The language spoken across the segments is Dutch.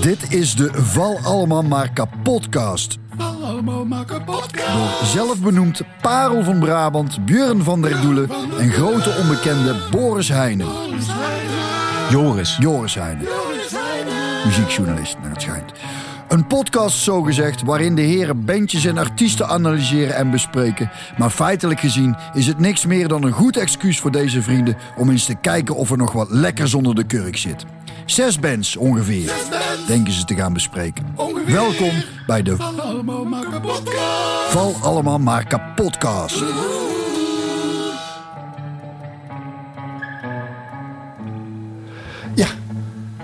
Dit is de Val Allemaal Maar Kapotcast. Val allemaal maar. Door zelfbenoemd Parel van Brabant, Björn van der Doelen en grote onbekende Boris Heijnen. Joris. Joris Heijnen. Muziekjournalist, naar het schijnt. Een podcast zogezegd waarin de heren bandjes en artiesten analyseren en bespreken. Maar feitelijk gezien is het niks meer dan een goed excuus voor deze vrienden... om eens te kijken of er nog wat lekkers onder de kurk zit. Zes bands ongeveer, denken ze te gaan bespreken. Ongeveer. Welkom bij de Val allemaal maar kapot. Val Allemaal Maar Kapotcast. Ja,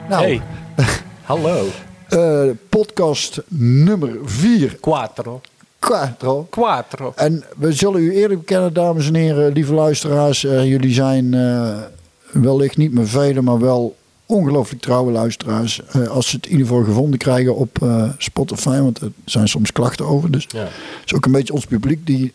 nou, Hey. Hallo. Eh, podcast nummer 4, Quattro. Quattro. Quattro. En we zullen u eerlijk bekennen, dames en heren, lieve luisteraars. eh, jullie zijn eh, wellicht niet meer velen, maar wel ongelooflijk trouwe luisteraars. Als ze het in ieder geval gevonden krijgen op Spotify, want er zijn soms klachten over. Dus Ja. het is ook een beetje ons publiek die,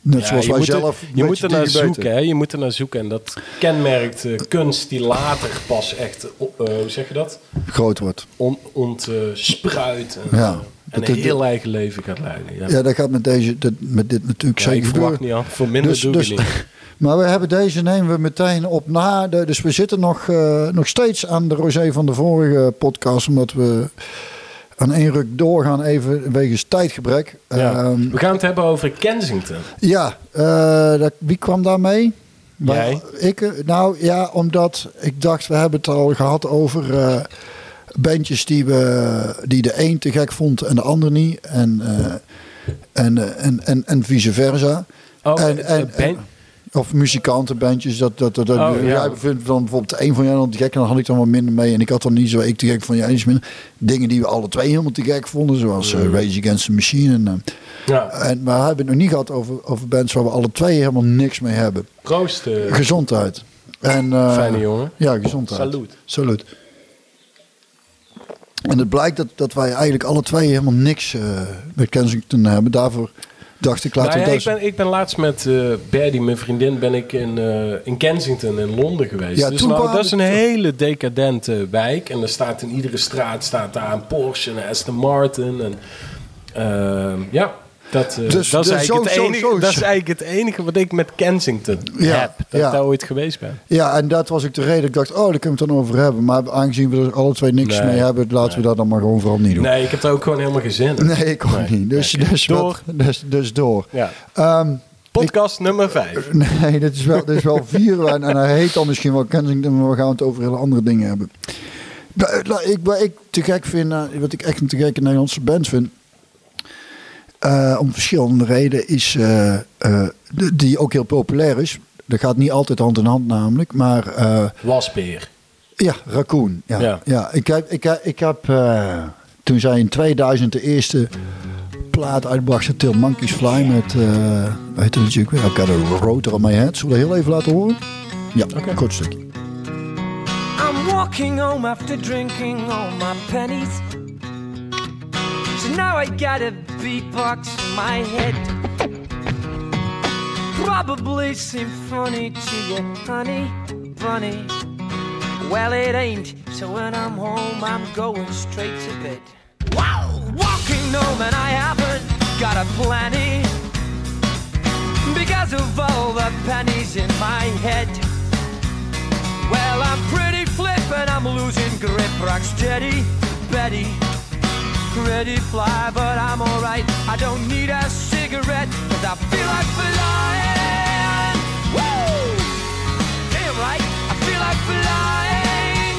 net Ja, zoals wij zelf... je moet er naar zoeken, hè? Je moet er naar zoeken. En dat kenmerkt eh, kunst die later pas echt, eh, hoe zeg je dat? Groot wordt. On, ontspruit. en, Ja. Dat en een het- heel eigen leven gaat leiden. Ja. Ja, dat gaat met, deze, dat, met dit natuurlijk Ja, ik zeker verwacht door. niet af. Voor minder Dus- doe dus- ik niet. Maar we hebben deze nemen we meteen op na. De, dus we zitten nog, eh, nog steeds aan de rosé van de vorige podcast. Omdat we aan één ruk doorgaan even wegens tijdgebrek. Ja. Ehm, We gaan het hebben over Kensington. ja, eh, dat, wie kwam daarmee? Jij. Ik, eh, nou ja, omdat ik dacht, we hebben het al gehad over eh, bandjes die, we, die de een te gek vond en de ander niet. En, eh, en, en, en, en vice versa. Oh, en, en, band- of muzikantenbandjes. Dat, dat, dat, dat, Oh, ja. Jij vindt dan bijvoorbeeld een van jou dan te gek en dan had ik dan wat minder mee. En ik had dan niet zo ik te gek van jij iets minder. Dingen die we alle twee helemaal te gek vonden. Zoals eh, Rage Against the Machine. En, eh, ja, en, maar we hebben het nog niet gehad over, over bands waar we alle twee helemaal niks mee hebben. proost. eh, Gezondheid. En, Fijne jongen. Ja, gezondheid. Salut. Salut. En het blijkt dat, dat wij eigenlijk alle twee helemaal niks met Kensington hebben. Daarvoor dacht ik, laten Nou ja, ik, ben, ik ben laatst met eh Berdy, mijn vriendin, ben ik in, eh, in Kensington in Londen geweest. Ja, dus toen nou, dat is een hele decadente wijk. En er staat in iedere straat staat daar een Porsche en een Aston Martin. En, ehm, ja, dat, eh, Dus- dat, is dus zo- zo- enige, dat is eigenlijk het enige wat ik met Kensington Ja, heb. Dat ja. ik daar ooit geweest ben. Ja, en dat was ook de reden. Ik dacht, oh, daar kunnen we het dan over hebben. Maar aangezien we er alle twee niks Nee. mee hebben, laten we dat dan maar gewoon vooral niet doen. Nee, ik heb er ook gewoon helemaal geen zin in. Nee, ik ook Nee. niet. Dus, dus, Door. dus, dus door. Ja. Ehm, Podcast nummer 5. nee, dit is wel, dit is wel vier. en, en hij heet dan misschien wel Kensington, maar we gaan het over hele andere dingen hebben. Nou, Ik, wat ik te gek vind, eh, wat ik echt een te gekke Nederlandse band vind, eh, om verschillende redenen, is eh, eh, die ook heel populair is. Dat gaat niet altijd hand in hand namelijk, maar... eh, Wasbeer. Ja, Raccoon. Ja, ja. Ja. ik heb, ik, heb- ik heb eh, toen zij in 2000 de eerste plaat uitbracht, Till Monkeys Fly, met, uh, weet je natuurlijk weer, I've got a rotor on my head. Zullen we dat heel even laten horen? Ja, een kort stukje. I'm walking home after drinking all my pennies. So now I got a beatbox my head. Probably seem funny to you, honey, bunny. Well, it ain't. So when I'm home, I'm going straight to bed. Wow! Walking home and I haven't got a plenty. Because of all the pennies in my head. Well, I'm pretty flip and I'm losing grip. Rock steady, Betty. Pretty fly, but I'm alright. I don't need a cigarette, cause I feel like flying. Woo! Damn right, I feel like flying.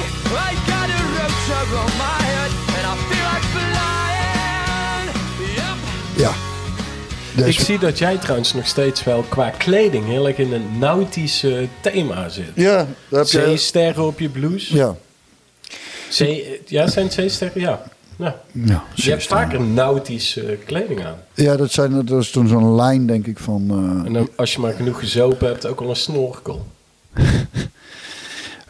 I got a rotor on my head, and I feel like flying. Yep. Ja. Dus, Ik zie dat jij trouwens nog steeds wel qua kleding heel erg in een nautisch eh, thema zit. ja, dat heb je. Zeesterren op je blouse. Ja. Zee, ja, zijn zeesterren? Ja. Ja. Ja, Je hebt vaker nautische kleding aan. ja, dat, zijn, dat is toen zo'n lijn, denk ik, van... eh, En dan, als je maar genoeg gezopen hebt, ook al een snorkel.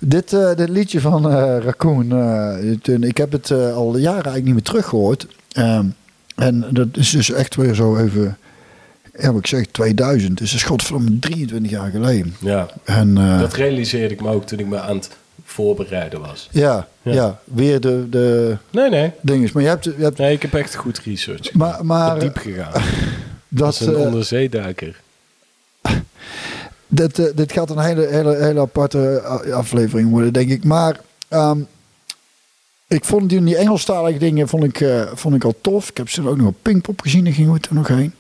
Dit, eh, dit liedje van eh Raccoon, ik heb het al jaren eigenlijk niet meer teruggehoord. Ehm, en dat is dus echt weer zo even Ja, ik zeg, 2000. Dus dat is godverdomme 23 jaar geleden. Ja, En dat realiseerde ik me ook toen ik me aan het voorbereiden was. ja, Ja. ja. weer de, de Nee, nee. dinges. Maar je hebt, je hebt Nee, ik heb echt goed research. maar, maar diep gegaan. Dat is een eh, onderzeeduiker. dit, eh, dit gaat een hele, hele, hele aparte aflevering worden, denk ik. Maar ehm, ik vond die, die Engelstalige dingen vond ik, eh, vond ik al tof. Ik heb ze ook nog op Pinkpop gezien, daar gingen we er nog heen.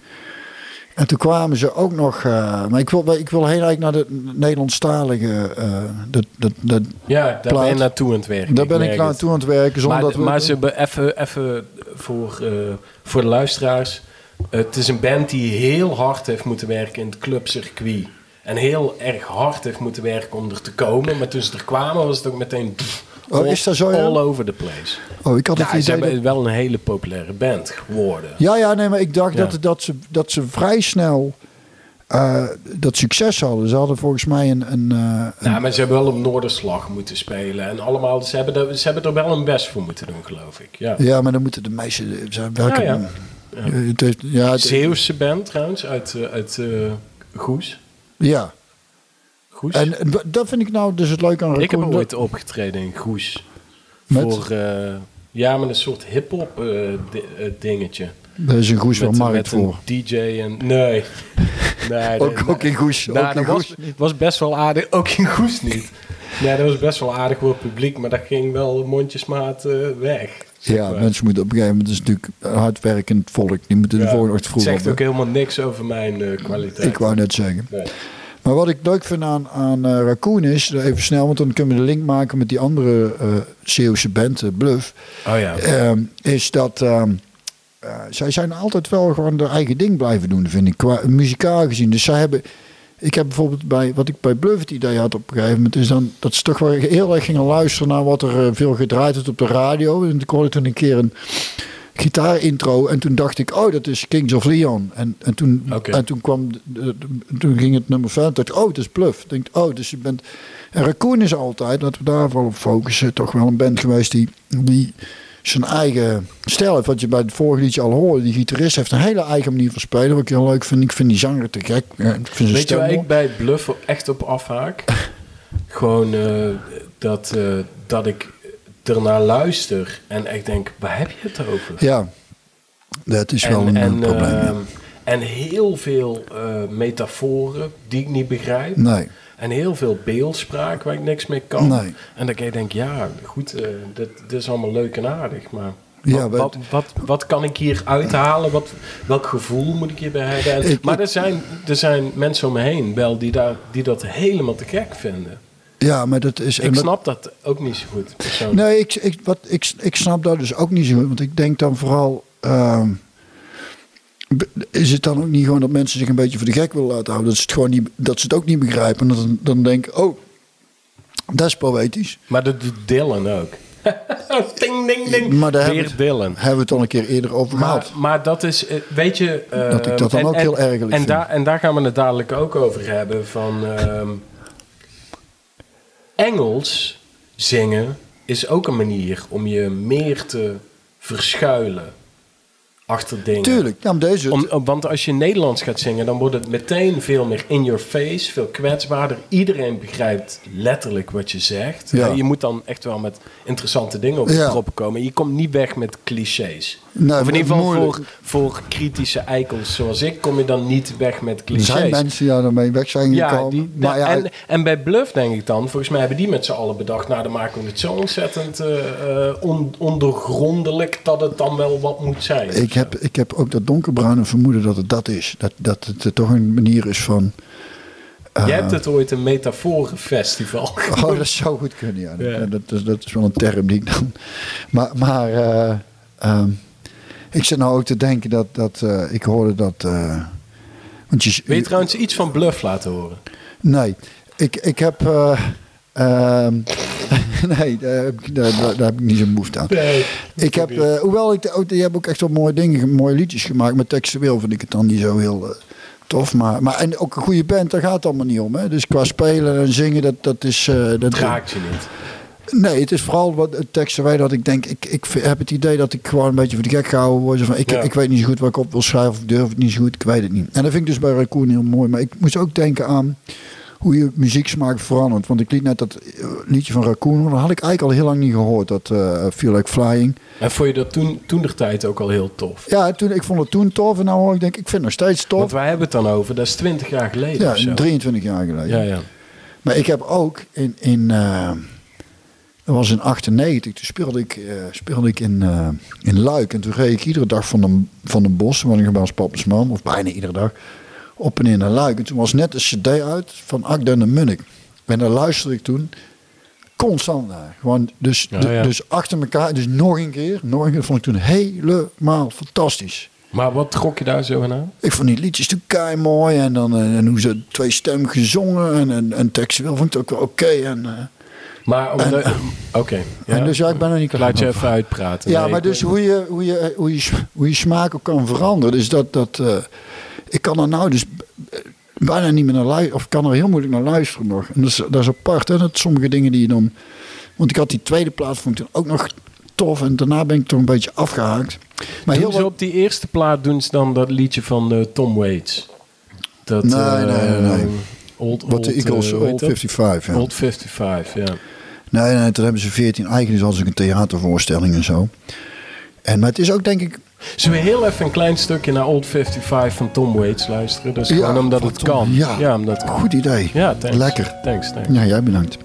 En toen kwamen ze ook nog... eh, maar ik wil, ik wil heel eigenlijk naar de Nederlandstalige... eh dat, dat, dat, Ja, daar ben je naartoe aan het werken. daar ben ik merk naar het. toe aan het werken. Zonder Maar, dat we, maar ze even, even voor, eh, voor de luisteraars. Het is een band die heel hard heeft moeten werken in het clubcircuit. En heel erg hard heeft moeten werken om er te komen. Maar toen ze er kwamen was het ook meteen... pff, Oh, all, is dat zo, ja? All over the place. oh, ik had het ze idee hebben dat- wel een hele populaire band geworden. Ja, ja, nee, maar ik dacht Ja. dat, dat, ze, dat ze vrij snel eh, dat succes hadden. Ze hadden volgens mij een... een, een- Nou, maar ze hebben wel op Noorderslag moeten spelen. En allemaal, ze hebben, er, ze hebben er wel hun best voor moeten doen, geloof ik. Ja. ja, maar dan moeten de meisjes zijn welke. Ja, Ja, ja. het heeft, ja, het- Zeeuwse band trouwens, uit, eh, uit Goes. ja. Goes. En dat vind ik nou dus het leuke aan ik heb Raccoon. ooit opgetreden in Goes. Met? Voor, eh, ja, met een soort hip-hop eh, eh, dingetje. Daar is een goes wel markt met voor. een DJ en. Nee. nee Ook, nee, ook in Goes. Nou, ook in dat was, Goes. was best wel aardig. Ook in Goes niet. Ja, dat was best wel aardig voor het publiek, maar dat ging wel mondjesmaat eh, weg. Ja, maar. mensen moeten op een gegeven moment, het is natuurlijk hardwerkend volk. Die moeten de volgende ochtend Het vroeg zegt op. ook helemaal niks over mijn eh, kwaliteit. Ik wou net zeggen. Nee. Maar wat ik leuk vind aan, aan eh, Raccoon is, even snel, want dan kunnen we de link maken met die andere eh Zeeuwse band, eh, Bluff. Oh ja. Ehm, is dat ehm, eh, zij zijn altijd wel gewoon hun eigen ding blijven doen, vind ik, qua muzikaal gezien. Dus zij hebben, ik heb bijvoorbeeld bij, wat ik bij Bluff het idee had op een gegeven moment, is dan dat ze toch wel heel erg gingen luisteren naar wat er eh, veel gedraaid werd op de radio. En ik hoorde toen een keer een gitaarintro en toen dacht ik, oh, dat is Kings of Leon. En, en, toen, en toen kwam, de- de- de- toen ging het nummer verder. dacht oh, het is Bluff. Denk, oh, dus je bent... En Raccoon is altijd, laten we daar vooral op focussen, toch wel een band geweest die, die zijn eigen stijl heeft. Wat je bij het vorige liedje al hoorde. Die gitarist heeft een hele eigen manier van spelen. Wat ik heel leuk vind. Ik vind die zanger te gek. Ja, ik vind Weet je waar ik bij het bluffen echt op afhaak? Gewoon eh, dat, eh, dat ik ernaar luister en echt denk, waar heb je het over? Ja, dat is wel en, een en, probleem. ja. ehm, en heel veel eh, metaforen die ik niet begrijp. nee. En heel veel beeldspraak waar ik niks mee kan. Nee. En dan denk ik, ja, goed, eh, dit, dit is allemaal leuk en aardig. Maar wat, wat, wat, wat kan ik hier uithalen? Wat, welk gevoel moet ik hierbij hebben? En- Ik- maar ik- er, zijn, er zijn mensen om me heen wel die, daar, die dat helemaal te gek vinden. Ja, maar dat is... en Ik dat- snap dat ook niet zo goed. persoonlijk. Nee, ik, ik, wat, ik, ik snap dat dus ook niet zo goed. Want ik denk dan vooral... ehm, is het dan ook niet gewoon dat mensen zich een beetje voor de gek willen laten houden? Dat ze het, gewoon niet, dat ze het ook niet begrijpen. En dan, dan denk ik, oh, dat is poëtisch. Maar dat doet Dylan ook. ding, ding, ding. Maar daar hebben we, Dylan. hebben we het al een keer eerder over Maar, gehad. maar dat is, eh, weet je... Dat ik dat dan ook heel ergerlijk en vind. Daar, en daar gaan we het dadelijk ook over hebben. Van ehm, Engels zingen is ook een manier om je meer te verschuilen achter dingen. Tuurlijk, ja, maar deze... Om, om- want als je Nederlands gaat zingen, dan wordt het meteen veel meer in your face, veel kwetsbaarder. Iedereen begrijpt letterlijk wat je zegt. Ja. Je moet dan echt wel met interessante dingen op Ja. de proppen komen. Je komt niet weg met clichés. Nee, of in ieder geval voor, voor kritische eikels zoals ik, kom je dan niet weg met er clichés. zijn mensen die daarmee weg zijn Ja, gekomen. die, maar ja, en, en bij Bluff denk ik dan, volgens mij hebben die met z'n allen bedacht, nou dan maken we het zo ontzettend eh, eh, on, ondergrondelijk dat het dan wel wat moet zijn. ik, heb, ik heb ook dat donkerbruine vermoeden dat het dat is. Dat, dat het er toch een manier is van... eh, Jij hebt het ooit een metaforenfestival Oh, dat zou goed kunnen, ja. Ja. Dat, is, dat is wel een term die ik dan... Maar, maar eh, ehm, ik zit nou ook te denken dat... dat eh, ik hoorde dat... eh, want je, Wil je trouwens iets van Bluff laten horen? Nee, ik, ik heb... eh, ehm, nee, daar heb, ik, daar, daar- daar heb ik niet zo'n behoefte aan. Nee. Ik heb, hoewel ik, ook, die hebben ook echt wel mooie dingen, mooie liedjes gemaakt. Maar textueel vind ik het dan niet zo heel tof. Maar, maar en ook een goede band, daar gaat het allemaal niet om. Hè? Dus qua spelen en zingen, dat, dat is... dat, raakt je niet. Nee, het is vooral wat het teksten wij dat ik denk, ik, ik heb het idee dat ik gewoon een beetje voor de gek gehouden word. Van, ik, Ja. ik weet niet zo goed wat ik op wil schrijven of ik durf het niet zo goed, ik weet het niet. En dat vind ik dus bij Raccoon heel mooi. Maar ik moest ook denken aan hoe je muzieksmaak verandert. Want ik liet net dat eh, liedje van Raccoon, dat had ik eigenlijk al heel lang niet gehoord, dat eh Feel Like Flying. En vond je dat toen, toen de tijd ook al heel tof? Ja, toen, ik vond het toen tof en nou hoor ik denk, ik vind het nog steeds tof. Want wij hebben het dan over, dat is 20 jaar geleden Ja, of zo. 23 jaar geleden. Ja, ja. Maar ik heb ook in, in eh, dat was in 98, toen speelde ik, eh, speelde ik in, eh, in Luik. En toen reed ik iedere dag van de, van de bos, want ik papa's man, of bijna iedere dag, op en in naar Luik. En toen was net een cd uit van Akda en de Munnik. En daar luisterde ik toen constant naar. Gewoon, dus, Ja, de- ja. dus achter elkaar, dus nog een keer, nog een keer, vond ik toen helemaal fantastisch. Maar wat trok je daar zo aan? Ik vond die liedjes toen kei mooi en, dan, eh, en hoe ze twee stem gezongen en, en, en textueel vond ik het ook wel oké. en, Maar omdat... Oké. ja. en dus ja, ik ben er niet laat je even uitpraten. Ja, Nee, maar dus hoe je, hoe, je, hoe, je, hoe je smaak ook kan veranderen. Dus dat, dat eh, ik kan er nou dus eh, bijna niet meer naar luisteren. Of kan er heel moeilijk naar luisteren nog. En dat is, dat is apart. Hè? Dat sommige dingen die je dan... Want ik had die tweede plaat vond ik ook nog tof. En daarna ben ik toch een beetje afgehaakt. Maar heel wat, op die eerste plaat doen ze dan dat liedje van eh, Tom Waits? Dat, Nee, eh, nee, nee, nee. Old, wat de Eagles, eh, Old dat? 55. Ja. Old 55, ja. Nee, nee, toen hebben ze 14 eigenlijk ze ook een theatervoorstelling en zo. En, maar het is ook denk ik... Zullen we heel even een klein stukje naar Old 55 van Tom Waits luisteren? Is Ja, gewoon omdat het Tom- kan. ja. omdat Goed idee. Ja, thanks. Lekker. Thanks, thanks. Ja, jij bedankt.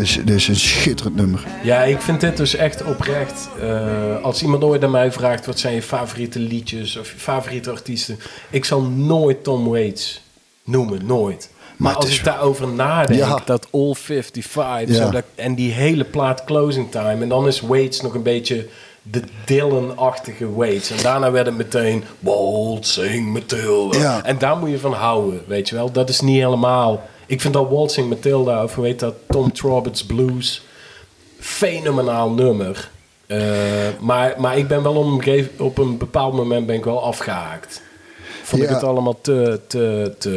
Ik- Dit is, dit is een schitterend nummer. Ja, ik vind dit dus echt oprecht. eh, als iemand ooit aan mij vraagt wat zijn je favoriete liedjes of je favoriete artiesten, ik zal nooit Tom Waits noemen, nooit. Maar, als is- ik daarover nadenk, Ja. dat All 55, Ja. zo dat, en die hele plaat Closing Time, en dan is Waits nog een beetje de Dylan-achtige Waits. En daarna werd het meteen Waltzing Matilda. Ja. En daar moet je van houden, weet je wel. Dat is niet helemaal... Ik vind dat Waltzing Matilda, of hoe heet dat, Tom Trobbett's Blues fenomenaal nummer. Eh, maar, maar ik ben wel op een, gegeven- op een bepaald moment ben ik wel afgehaakt. Vond ik het allemaal te, te, te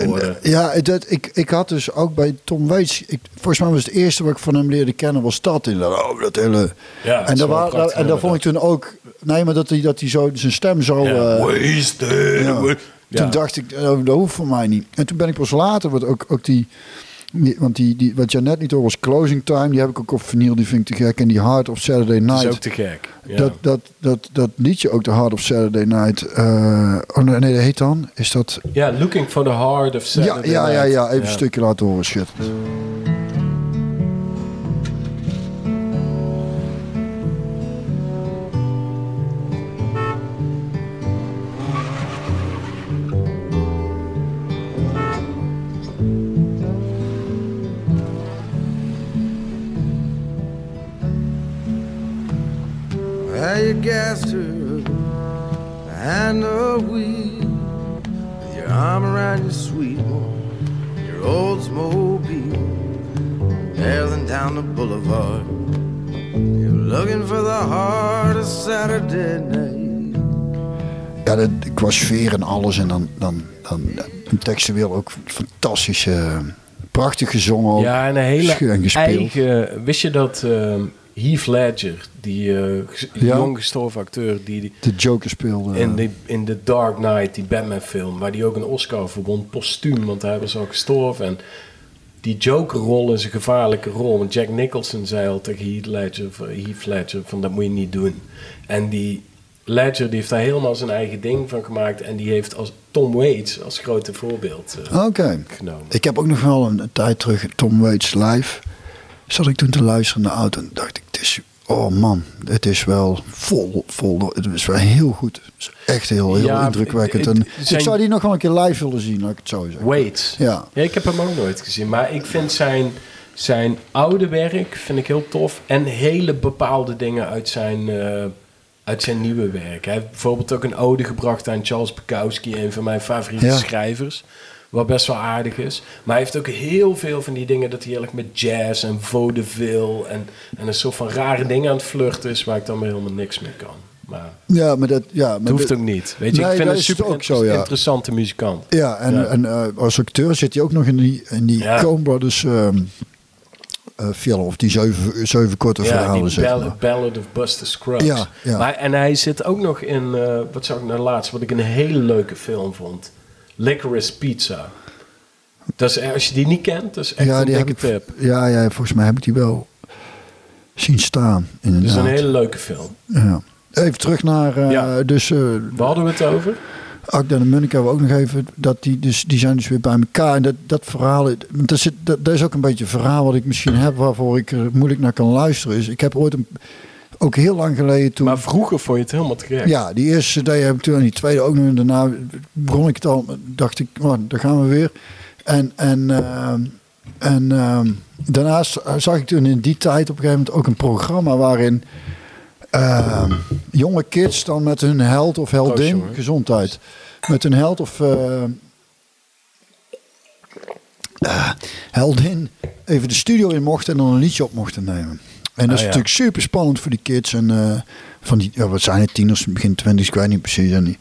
uh, worden. Ja, dat, ik, ik had dus ook bij Tom Waits... Ik, volgens mij was het eerste wat ik van hem leerde kennen was dat. inderdaad. Oh, dat hele... Ja, en daar wel wa- een prachtig en daar vond ik toen ook... Nee, maar dat hij, dat hij zo zijn stem zo... Ja, eh, wasted. ja. Toen Ja. dacht ik, oh, dat hoeft voor mij niet. En toen ben ik pas later, wat ook, ook die, want die, die, wat jij net niet hoorde was Closing Time, die heb ik ook op vinyl, die vind ik te gek. En die Heart of Saturday Dat Night, is ook te gek. Ja. dat, dat, dat, dat liedje ook, de Heart of Saturday Night, eh, oh nee, nee, dat heet dan, is dat... ja, Looking for the Heart of Ja, Saturday ja, ja, Night. ja, even een stukje laten horen, schitterend. Her and a wheel with your arm around your sweet one, your Oldsmobile, barreling down the boulevard. You're looking for the heart of Saturday night. Ja, de, qua sfeer en alles en dan, dan, dan en textueel ook fantastisch, eh, prachtig gezongen ook. Ja, en een hele eigen... Wist je dat ehm Heath Ledger, die Ja. jong gestorven acteur... die, die De Joker speelde. in, de, in The Dark Knight, die Batman film... waar die ook een Oscar voor won, postuum, want hij was al gestorven. En die Joker-rol is een gevaarlijke rol. Want Jack Nicholson zei al tegen Heath Ledger, van- Heath Ledger van dat moet je niet doen. En die Ledger die heeft daar helemaal zijn eigen ding van gemaakt. En die heeft als Tom Waits als grote voorbeeld Oké. genomen. Ik heb ook nog wel een tijd terug Tom Waits live. Zat ik toen te luisteren de auto en dacht ik, het is, oh man, het is wel vol, vol. Het is wel heel goed. Het is echt heel, heel Ja, indrukwekkend. het- En het zijn- ik zou die nog wel een keer live willen zien, laat ik het zo zeggen. Waits. Ja. Ja, ik heb hem ook nooit gezien. Maar ik vind zijn, zijn oude werk vind ik heel tof. En hele bepaalde dingen uit zijn, eh, uit zijn nieuwe werk. Hij heeft bijvoorbeeld ook een ode gebracht aan Charles Bukowski, een van mijn favoriete Ja. schrijvers. Wat best wel aardig is. Maar hij heeft ook heel veel van die dingen dat hij eigenlijk met jazz en vaudeville en, en een soort van rare dingen aan het flirten is waar ik dan helemaal niks mee kan. Maar Ja, maar dat, ja, maar het hoeft ook niet. Weet je, Nee, ik vind een super ook zo, ja. interessante muzikant. Ja, en, Ja. en eh, als acteur zit hij ook nog in die, in die Ja. Coen Brothers ehm eh, film. Of die zeven, zeven korte Ja, verhalen, die zeg Ball- maar. Ballad of Buster Scruggs. Ja, ja. Maar, en hij zit ook nog in, eh, wat zag ik nou laatst, wat ik een hele leuke film vond. Licorice Pizza. Dat is, als je die niet kent, dat is echt een die heb dikke ik, tip. ja, ja, volgens mij heb ik die wel zien staan. Het is Inderdaad. een hele leuke film. ja. Even terug naar, eh, Ja. dus eh Waar hadden we het over? Akda en Munnik hebben we ook nog even, dat die, dus, die zijn dus weer bij elkaar. En dat, dat verhaal, dat, zit, dat, dat is ook een beetje een verhaal wat ik misschien heb, waarvoor ik er moeilijk naar kan luisteren. Is, ik heb ooit een, ook heel lang geleden toen... Maar vroeger vond je het helemaal te gek. Ja, die eerste CD heb ik toen en die tweede ook nog. En daarna begon ik het al, dacht ik, oh, daar gaan we weer. En, en, eh, en eh, daarnaast zag ik toen in die tijd op een gegeven moment ook een programma waarin eh, jonge kids dan met hun held of heldin, jongen. gezondheid, met hun held of heldin even de studio in mochten en dan een liedje op mochten nemen. En dat is Ah, ja. natuurlijk super spannend voor die kids. En eh, van die, ja, wat zijn het, tieners, begin twintig, ik weet niet precies. En,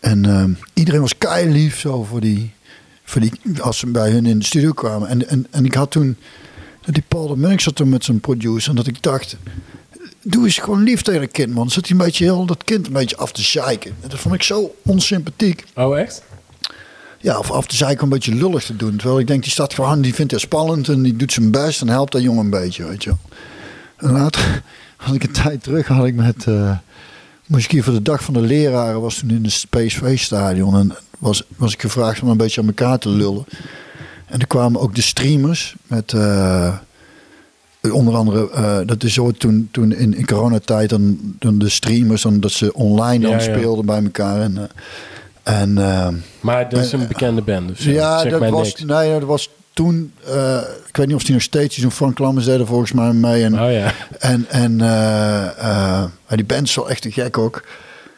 en eh, iedereen was kei lief zo voor die, voor die, als ze bij hun in de studio kwamen. En, en, en ik had toen, dat die Paul de Munnik zat toen met zijn producer. En dat ik dacht, doe eens gewoon lief tegen een kind, man. Zit hij een beetje heel dat kind een beetje af te zeiken. En dat vond ik zo onsympathiek. Oh, echt? Ja, of af te zeiken een beetje lullig te doen. Terwijl ik denk, die staat gewoon, die vindt het spannend en die doet zijn best en helpt dat jongen een beetje, weet je wel. Later, had ik een tijd terug, had ik met, eh moest ik hier voor de dag van de leraren, was toen in het PSV-stadion en was, was ik gevraagd om een beetje aan elkaar te lullen. En er kwamen ook de streamers met, eh, onder andere, eh, dat is zo toen, toen in, in coronatijd, dan, dan de streamers, dan, dat ze online dan Ja, ja. speelden bij elkaar. En, en Maar dat is een bekende band zo. ja, dat was, niks. nee, dat was toen, eh, ik weet niet of die nog steeds is, Frank Lammers deed er volgens mij mee. En, Oh ja. en, en eh, eh, die band is wel echt te gek ook.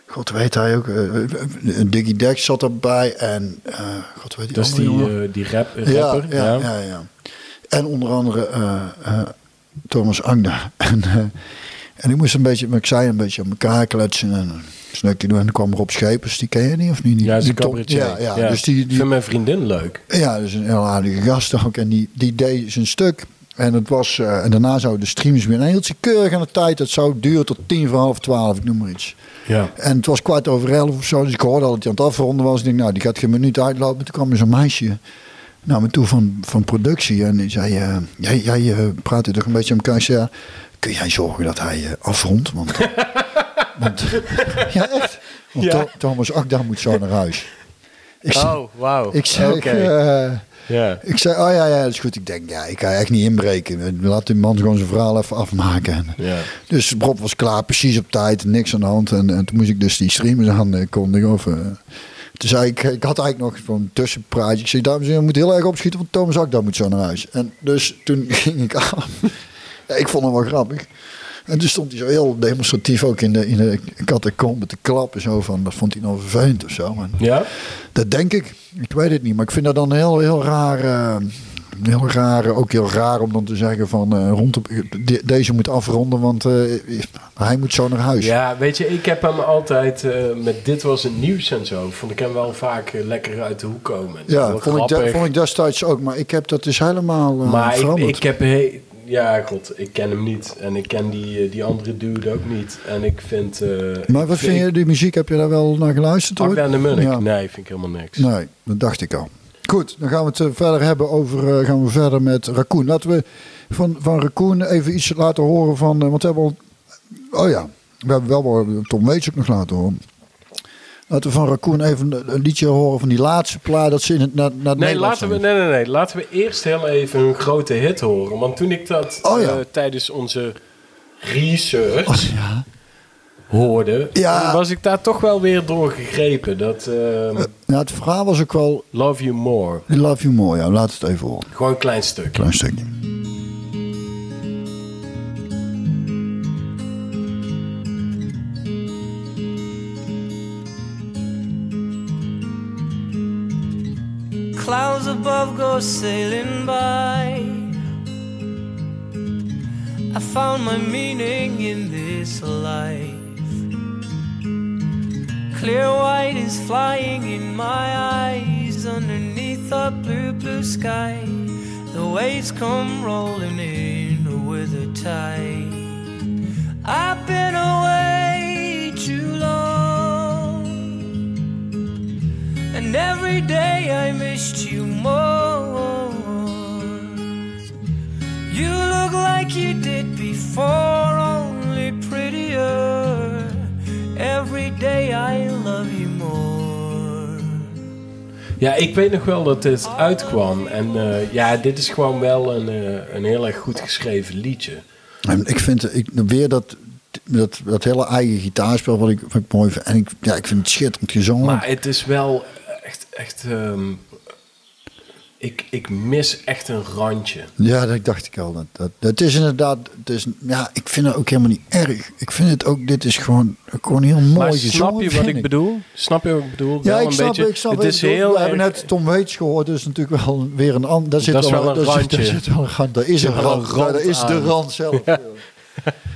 God weet hij ook. Diggy Dex zat erbij en God weet die Dat is die, die rap, ja, rapper. ja, ja, ja. En onder andere Thomas Agda. en, en ik moest een beetje, maar ik zei een beetje aan elkaar kletsen en een snukje doen. En dan kwam Rob Schepers, die ken je niet of niet? Ja, dat die een cabaretier. ja, ja, dus die, Ik die, vind mijn vriendin leuk. ja, dus een heel aardige gast ook. En die, die deed zijn stuk. En, het was, eh, en daarna zouden de streams weer. En hij hield zich keurig aan de tijd. Het zou duren tot tien voor half twaalf, ik noem maar iets. Ja. En het was kwart over elf of zo. Dus ik hoorde al dat hij aan het afronden was. Ik denk, nou, die gaat geen minuut uitlopen. Toen kwam er zo'n meisje naar me toe van, van productie. En die zei, eh, jij, jij eh, praat hier toch een beetje aan elkaar. Ik zei, ja, kun jij zorgen dat hij afrondt? Want, want ja, echt. Want Ja. Thomas Akda moet zo naar huis. Ik zei, Oh, wauw. ik zeg, Oké. eh, ja. ik zei, oh ja, ja, dat is goed. Ik denk, ja, ik ga echt niet inbreken. Laat die man gewoon zijn verhaal even afmaken. En, Ja. Dus Rob was klaar, precies op tijd, niks aan de hand. En, en toen moest ik dus die streamers aankondigen. Of, eh, toen zei ik, ik had eigenlijk nog zo'n tussenpraatje. Ik zei, dames en heren, we moeten heel erg opschieten, want Thomas Akda moet zo naar huis. En dus toen ging ik aan. Ja, ik vond hem wel grappig. En toen stond hij zo heel demonstratief ook in de, in de catacombe te klappen. Zo van, dat vond hij nou vervelend of zo. Ja? dat denk ik. Ik weet het niet. Maar ik vind dat dan heel, heel raar. eh, heel raar. Ook heel raar om dan te zeggen van eh, rond op, de- deze moet afronden. Want eh, hij moet zo naar huis. Ja, weet je, ik heb hem altijd met dit was het nieuws en zo. Vond ik hem wel vaak lekker uit de hoek komen. Ja, vond ik, de- vond ik destijds ook. Maar ik heb dat dus helemaal Maar ik, heb... he- ja, god, ik ken hem niet. En ik ken die, eh, die andere dude ook niet. En ik vind... eh, maar wat vind je, die muziek, heb je daar wel naar geluisterd? Ooit? en de Munnik? Ja. Nee, vind ik helemaal niks. Nee, dat dacht ik al. Goed, dan gaan we het eh, verder hebben over. gaan we verder met Raccoon. Laten we van, van Raccoon even iets laten horen van. want we hebben al. Oh ja, we hebben wel wel Tom Waits ook nog laten horen. Laten we van Raccoon even een, liedje horen van die laatste plaat dat ze in het, naar, naar het Nee, laten we, nee, nee, nee. Laten we eerst heel even een grote hit horen. Want toen ik dat Oh ja. eh, tijdens onze research Oh, ja. hoorde, Ja. was ik daar toch wel weer door gegrepen. Dat ja, het verhaal was ook wel. Love You More. Love you more. Ja, laat het even horen. Gewoon een klein stuk. Klein stukje. Clouds above go sailing by. I found my meaning in this life. Clear white is flying in my eyes underneath a blue, blue sky. The waves come rolling in with a tide. I've been away too long. And every day I missed you more. You look like you did before, only prettier. Every day I love you more. Ja, ik weet nog wel dat dit uitkwam. En eh, ja, dit is gewoon wel een, eh, een heel erg goed geschreven liedje. En ik vind ik, weer dat, dat, dat hele eigen gitaarspel wat ik, wat ik mooi vind. En ik, ja, ik vind het schitterend gezongen. Maar het is wel echt, ehm, ik, ik mis echt een randje. Ja, dat dacht ik al. Dat, dat, het is inderdaad, het is, ja, ik vind het ook helemaal niet erg. Ik vind het ook, dit is gewoon, gewoon heel mooi Maar gezongen. snap je wat ik bedoel? Snap je wat ik bedoel? Ja, Wel ik een snap, beetje, ik snap het is heel We hebben net Tom Waits gehoord, dus natuurlijk wel weer een ander. Daar zit Dat is wel, wel een daar zit- randje. Daar zit wel een rand. Daar is een zit wel een rand. rand Daar is de rand zelf. Ja.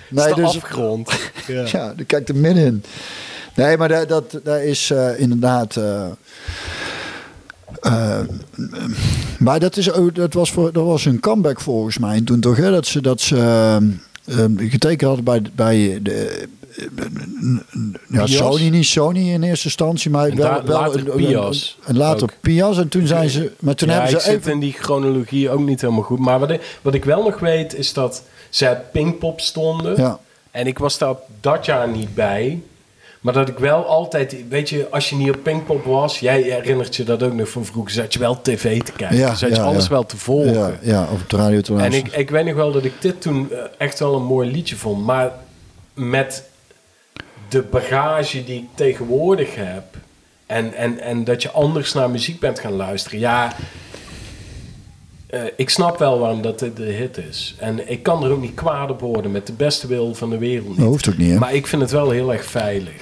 Nee, is de dus, afgrond. Ja. ja, daar kijkt er middenin. Nee, maar dat, dat, dat is eh, inderdaad. eh, eh, maar dat, is, dat, was voor, dat was een comeback volgens mij. En toen toch, hè, dat ze, dat ze eh, eh, getekend hadden bij, bij de. ja, Pias? Sony, niet Sony in eerste instantie, maar wel, wel later een- Pias En later ook. Pias. En toen zijn ze. Maar toen ja, hebben ik ze zit even. in die chronologie ook niet helemaal goed. Maar wat ik, wat ik wel nog weet is dat zij op Pinkpop stonden. Ja. En ik was daar dat jaar niet bij. Maar dat ik wel altijd, weet je, als je niet op Pinkpop was, jij herinnert je dat ook nog van vroeger, zat je wel tv te kijken. Ja, zat je ja, alles ja. wel te volgen. Ja, ja, of op de radio te En ik, ik weet nog wel dat ik dit toen eh, echt wel een mooi liedje vond. Maar met de bagage die ik tegenwoordig heb. En, en, en dat je anders naar muziek bent gaan luisteren. Ja, eh, ik snap wel waarom dat dit de hit is. En ik kan er ook niet kwaad op worden met de beste wil van de wereld. Niet. Dat hoeft ook niet, hè? Maar ik vind het wel heel erg veilig.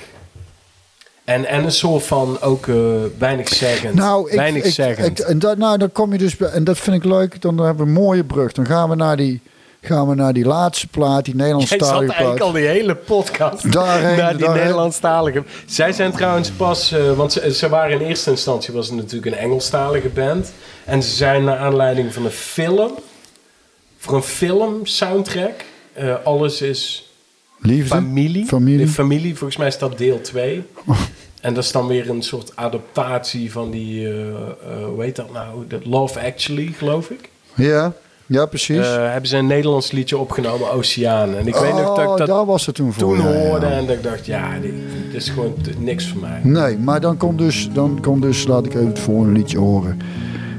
En, en een soort van ook eh, weinig zeggend. Nou, ik, weinig ik, zeggend. ik- en dat, nou, dan kom je dus bij, en dat vind ik leuk. Dan hebben we een mooie brug. Dan gaan we naar die, gaan we naar die laatste plaat, die Jij zat Nederlandstalige eigenlijk plaat. al die hele podcast Daarheen, naar die daarheen. Nederlandstalige. Zij zijn trouwens pas, eh, want ze, ze waren in eerste instantie was het natuurlijk een Engelstalige band. En ze zijn naar aanleiding van een film, voor een film soundtrack. eh, alles is Liefde, familie. familie. De familie, volgens mij is dat deel 2. En dat is dan weer een soort adaptatie van die, eh, hoe heet dat nou? Dat Love Actually, geloof ik. Ja, ja, precies. Eh, hebben ze een Nederlands liedje opgenomen, Oceaan. En ik weet nog dat oh, ik dat daar was het toen voor. toen ja, ja. hoorde en dat ik dacht, ja, dit, dit is gewoon niks voor mij. Nee, maar dan komt dus, dan komt dus, laat ik even het volgende liedje horen.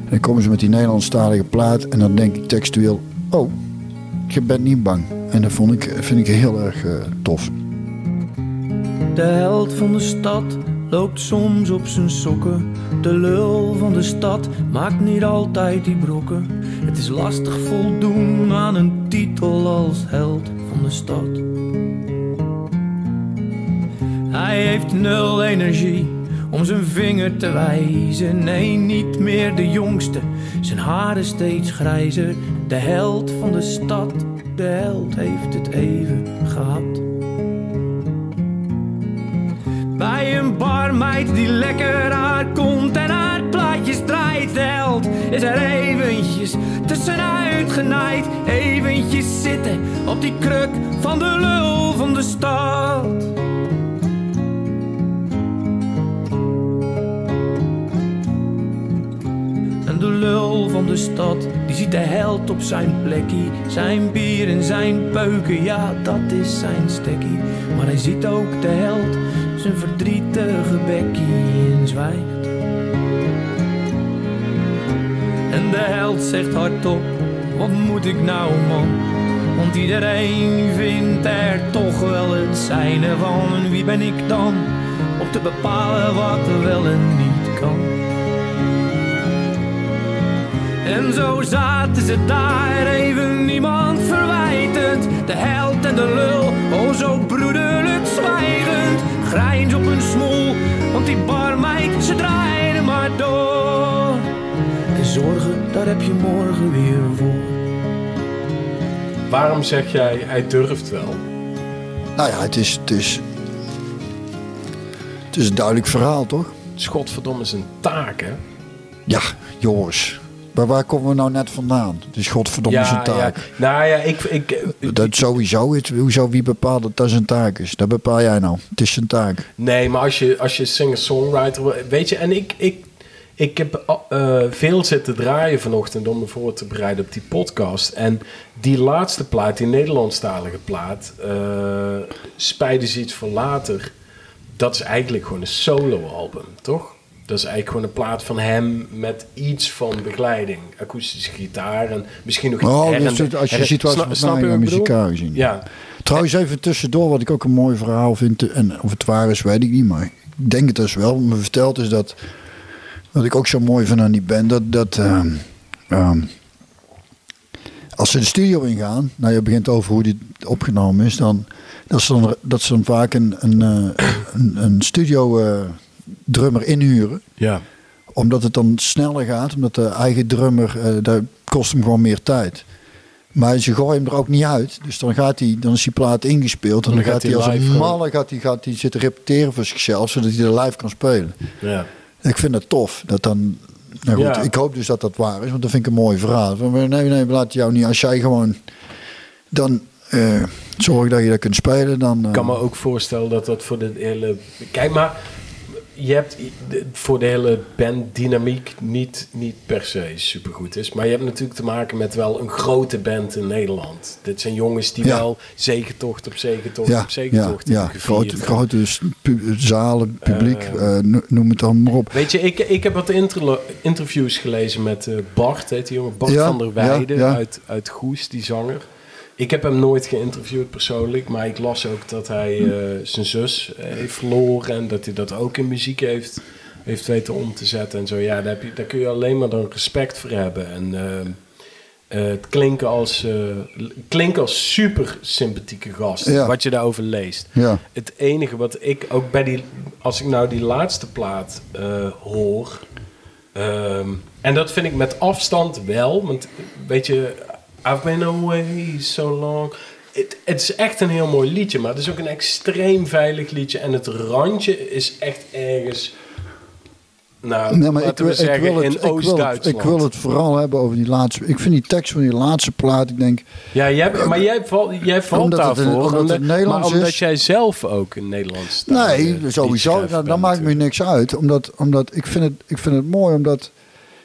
Dan komen ze met die Nederlandstalige plaat en dan denk ik textueel, oh, je bent niet bang. En dat vond ik, vind ik heel erg eh, tof. De held van de stad loopt soms op zijn sokken. De lul van de stad maakt niet altijd die brokken. Het is lastig voldoen aan een titel als held van de stad. Hij heeft nul energie om zijn vinger te wijzen. Nee, niet meer de jongste. Zijn haren steeds grijzer. De held van de stad, de held heeft het even gehad. Bij een barmeid die lekker aankomt en haar plaatjes draait. De held is er eventjes tussenuit genaaid. Eventjes zitten op die kruk van de lul van de stad. stad. Die ziet de held op zijn plekje. Zijn bier en zijn peuken, ja, dat is zijn stekkie. Maar hij ziet ook de held, zijn verdrietige bekkie en zwijgt. En de held zegt hardop, wat moet ik nou man? Want iedereen vindt er toch wel het zijne van. Wie ben ik dan om te bepalen wat wel en niet kan? En zo zaten ze daar, even niemand verwijtend. De held en de lul, oh zo zwijgend. Grijns op hun smoel, want die barmeid, ze draaiden maar door. En zorgen, daar heb je morgen weer voor. Waarom zeg jij, hij durft wel? Nou ja, het is, het is, het is een duidelijk verhaal, toch? Het is zijn taak, hè? Ja, Joris. Maar waar komen we nou net vandaan? Het is godverdomme zijn taak. Ja. Nou ja, ik... ik, Dat sowieso. Het, hoezo, wie bepaalt dat dat zijn taak is? Dat bepaal jij nou. Het is zijn taak. Nee, maar als je, als je singer-songwriter... Weet je, en ik, ik, ik heb eh, veel zitten draaien vanochtend om me voor te bereiden op die podcast. En die laatste plaat, die Nederlandstalige plaat... eh Spijden ze iets voor later... Dat is eigenlijk gewoon een solo-album, toch? Dat is eigenlijk gewoon een plaat van hem met iets van begeleiding. Akoestische gitaar en misschien nog... Oh, her dus het- als je her- ziet wat Sna- wat snap je mij muzikaal gezien. Ja, Trouwens, even tussendoor, wat ik ook een mooi verhaal vind. En of het waar is, weet ik niet. Maar ik denk het dus wel. Wat me verteld is dat. Wat ik ook zo mooi vind aan die band. Dat. dat ehm, ehm, als ze de studio ingaan. Nou, je begint over hoe die opgenomen is. Dan. Dat ze dan, dat ze dan vaak een, een, eh, een, een studio eh, drummer inhuren ja. omdat het dan sneller gaat, omdat de eigen drummer, eh dat kost hem gewoon meer tijd. Maar ze gooien hem er ook niet uit. Dus dan, gaat hij, dan is die plaat ingespeeld. En dan, gaat hij als een malle gaat hij, gaat hij zitten repeteren voor zichzelf, zodat hij er live kan spelen. ja. Ik vind dat tof. Dat dan, nou goed, Ja. Ik hoop dus dat dat waar is, want dat vind ik een mooi verhaal. Nee, nee, laten jou niet. Als jij gewoon dan eh zorg dat je dat kunt spelen, dan... Ik eh, kan me ook voorstellen dat dat voor de hele... Kijk, maar je hebt voor de hele banddynamiek niet, niet per se supergoed is. Maar je hebt natuurlijk te maken met wel een grote band in Nederland. Dit zijn jongens die Ja. wel zegentocht op zegentocht ja, op ja, zegentocht ja, hebben grote, grote pu- zalen, publiek, Eh, eh, no- noem het dan maar op. Weet je, ik, ik heb wat interviews gelezen met eh, Bart, heet die jongen. Bart Ja, van der Weijden ja, ja. Uit, uit Goes, die zanger. Ik heb hem nooit geïnterviewd persoonlijk, maar ik las ook dat hij Hm. eh, zijn zus eh, heeft verloren en dat hij dat ook in muziek heeft, heeft weten om te zetten en zo. Ja, daar, heb je, daar kun je alleen maar dan respect voor hebben. En eh, het klinken als, klinken als super sympathieke gast, Ja. wat je daarover leest. Ja. Het enige wat ik ook bij die, als ik nou die laatste plaat hoor, ehm, en dat vind ik met afstand wel, want weet je, I've been away so long. Het, het is echt een heel mooi liedje, maar het is ook een extreem veilig liedje en het randje is echt ergens, nou, Nee, maar ik laten we ik, zeggen wil het, in ik, wil het, Oost-Duitsland. ik wil het vooral hebben over die laatste. Ik vind die tekst van die laatste plaat, ik denk. Ja, jij, maar jij valt, jij valt Omdat het daarvoor, omdat het Nederlands maar omdat is. jij zelf ook een Nederlands Nee, sowieso. Nou, dan maakt me niks uit. Omdat, omdat ik, vind het, ik vind het mooi, omdat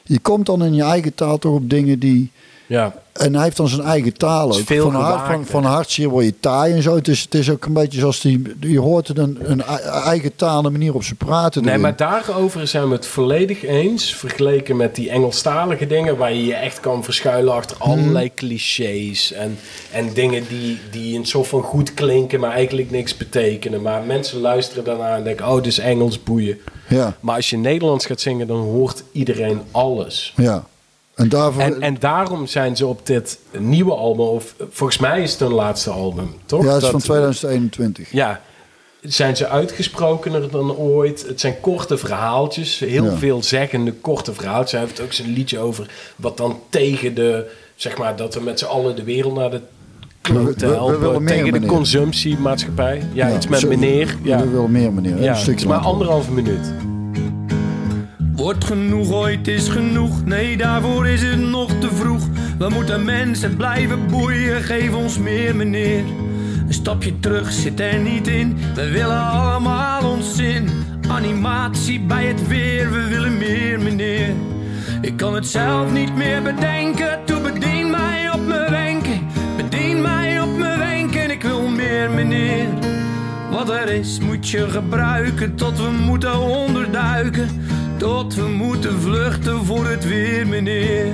je komt dan in je eigen taal toch op dingen die. Ja, En hij heeft dan zijn eigen taal ook. veel van, hart, van, hartzeer word je taai en zo. Het is, het is ook een beetje zoals die. Je hoort een, een ei- eigen taal en manier op ze praten. Nee, erin. maar daarover zijn we het volledig eens. Vergeleken met die Engelstalige dingen, waar je je echt kan verschuilen achter Mhm. allerlei clichés. En, en dingen die, die een soort van goed klinken, maar eigenlijk niks betekenen. Maar mensen luisteren daarna en denken: oh, dit is Engels boeien. Ja, Maar als je Nederlands gaat zingen, dan hoort iedereen alles. ja. En daarvoor. En, en daarom zijn ze op dit nieuwe album, of volgens mij is het hun laatste album, toch? ja, het is Dat- van 2021. Ja, zijn ze uitgesprokener dan ooit. Het zijn korte verhaaltjes, heel Ja. veelzeggende korte verhaaltjes. Hij heeft ook zijn liedje over wat dan tegen de, zeg maar, dat we met z'n allen de wereld naar de We- we- klote we helpen. willen meer, tegen de meneer. consumptiemaatschappij. Ja, iets met meneer. Ja, We willen meer meneer. ja maar anderhalve minuut. Wordt genoeg ooit is genoeg, nee daarvoor is het nog te vroeg. We moeten mensen blijven boeien, geef ons meer meneer. Een stapje terug zit er niet in, we willen allemaal ons zin. Animatie bij het weer, we willen meer meneer. Ik kan het zelf niet meer bedenken. Toe bedien mij op mijn wenken. Bedien mij op mijn wenken. Ik wil meer, meneer. Wat er is moet je gebruiken tot we moeten onderduiken. Tot we moeten vluchten voor het weer, meneer.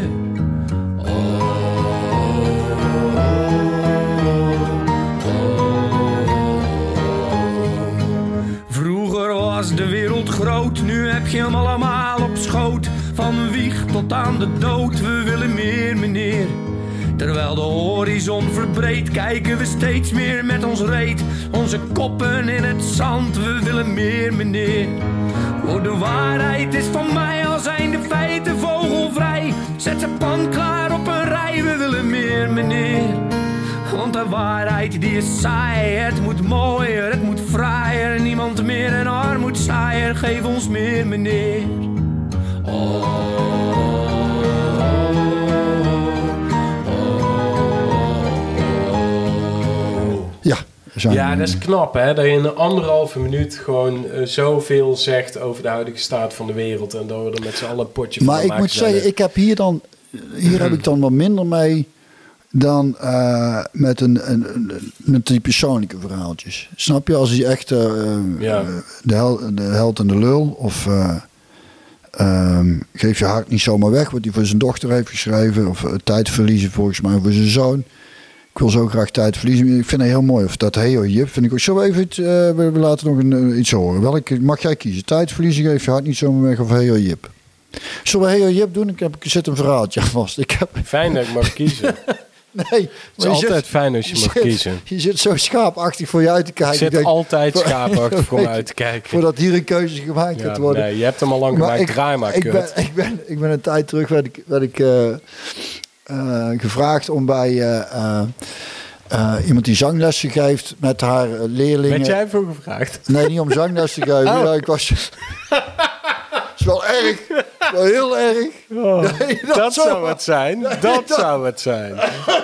Vroeger was de wereld groot, nu heb je hem allemaal op schoot. Van wieg tot aan de dood, we willen meer, meneer. Terwijl de horizon verbreedt, kijken we steeds meer met ons reet. Onze koppen in het zand, we willen meer, meneer. Oh, de waarheid is van mij, al zijn de feiten vogelvrij. Zet ze pan klaar op een rij, we willen meer, meneer. Want de waarheid die is saai, het moet mooier, het moet fraaier. Niemand meer een armoedzaaier, geef ons meer, meneer. Ja, zijn Ja, dat is knap hè. Dat je in een anderhalve minuut gewoon eh, zoveel zegt over de huidige staat van de wereld. En dat we er met z'n allen een potje van Maar ik moet zeggen, ik heb hier dan, hier heb ik dan wat minder mee dan eh, met, een, een, een- met die persoonlijke verhaaltjes. Snap je? Als hij echt eh, Ja. de, hel, de held en de lul of ehm, geef je hart niet zomaar weg, wat hij voor zijn dochter heeft geschreven, of tijd verliezen volgens mij voor zijn zoon. Ik wil zo graag tijd verliezen. Ik vind het heel mooi. Of dat Heo Jip vind ik ook. Zullen we even eh, we, laten nog een, eh, iets horen. Welke mag jij kiezen? Tijd verliezen, geef je hart niet zomaar weg of Heo Jip? Zullen we Heo Jip doen? Ik, heb, ik zit een verhaaltje vast. Ik heb, Fijn dat ik mag kiezen. nee, Het is maar je altijd zit- fijn als je mag zit- kiezen. Je zit zo schaapachtig voor je uit te kijken. Ik zit denk, altijd schaapachtig voor me uit te kijken. Voordat hier een keuze gemaakt Ja, gaat worden. nee, je hebt hem al lang gemaakt. Draai maar, ik, kut. ben, ik, ben, ik ben een tijd terug werd ik, werd ik eh, eh, gevraagd om bij eh, eh, iemand die zanglessen geeft met haar leerlingen. Werd jij voor gevraagd? Nee, niet om zangles te geven. Oh. Ja, ik was. is wel erg. Wel heel erg. Nee, Dat zo- zou het zijn. Dat dat- zou het zijn.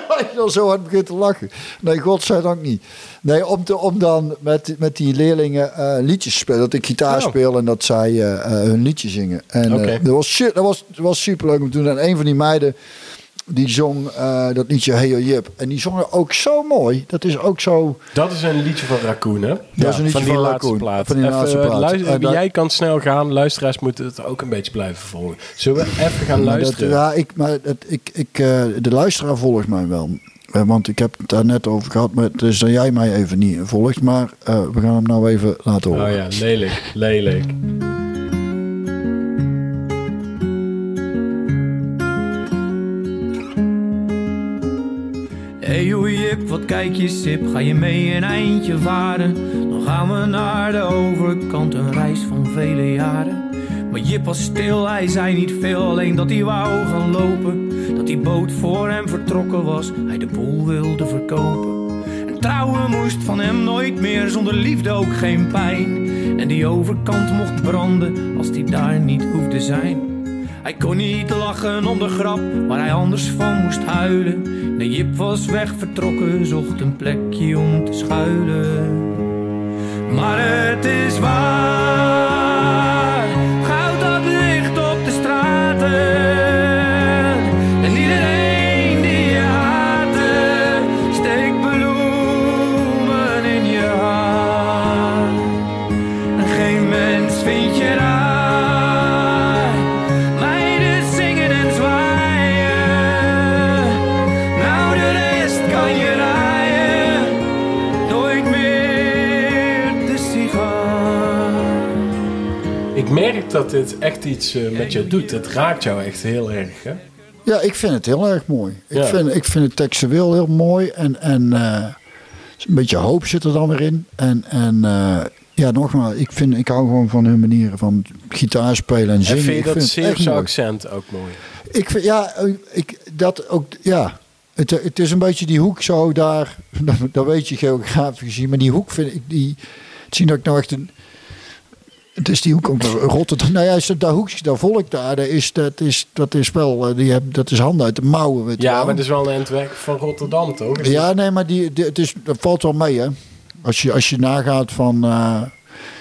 Als je dan zo hard begint te lachen. Nee, godzijdank niet. Nee, om, te, om dan met, met die leerlingen liedjes te spelen. Dat ik gitaar Oh. speel en dat zij hun liedje zingen. En dat, was, su- dat, was, dat was super leuk om te doen. En een van die meiden die zong eh, dat liedje Hey Yo Jip. En die zongen ook zo mooi. Dat is ook zo... Dat is een liedje van Raccoon, hè? Dat is een liedje van die van laatste Raccoon. plaat. Van die Even, laatste eh, plaat. luister- jij kan snel gaan. Luisteraars moeten het ook een beetje blijven volgen. Zullen we even gaan dat, luisteren? ja, ik, maar dat, ik, ik, eh, de luisteraar volgt mij wel. Want ik heb het daar net over gehad. Maar het is dat jij mij even niet volgt. Maar eh, we gaan hem nou even laten horen. Oh ja, lelijk, lelijk. Hey joh Jip, wat kijk je sip, ga je mee een eindje varen? Dan gaan we naar de overkant, een reis van vele jaren. Maar Jip was stil, hij zei niet veel, alleen dat hij wou gaan lopen. Dat die boot voor hem vertrokken was, hij de boel wilde verkopen. En trouwen moest van hem nooit meer, zonder liefde ook geen pijn. En die overkant mocht branden, als die daar niet hoefde zijn. Hij kon niet lachen om de grap waar hij anders van moest huilen. De Jip was weg vertrokken, zocht een plekje om te schuilen. Maar het is waar, goud dat ligt op de straten. Dat dit echt iets eh, met je doet. Het raakt jou echt heel erg, hè? Ja, ik vind het heel erg mooi. Ik, vind, ik vind het textueel heel mooi. En, en eh, een beetje hoop zit er dan weer in. En, en eh, ja, nogmaals, ik, vind, ik hou gewoon van hun manieren van gitaar spelen en En zingen. vind je Ik dat Zeeuwse mooi. accent ook mooi? Ik vind, ja, ik, dat ook, ja. Het, het is een beetje die hoek zo daar, dat, dat weet je geografisch gezien, maar die hoek vind ik, die, zien dat ik nou echt een, het is die hoek ook naar Rotterdam, nou ja, dat, hoekje, dat volk daar, dat is, dat is, dat is wel, eh, die hebben, dat is handen uit de mouwen, weet Ja, wel. maar het is wel een endweg van Rotterdam, toch? Is Ja, nee, maar die, die- het is, dat valt wel mee, hè. Als je, als je nagaat van, eh,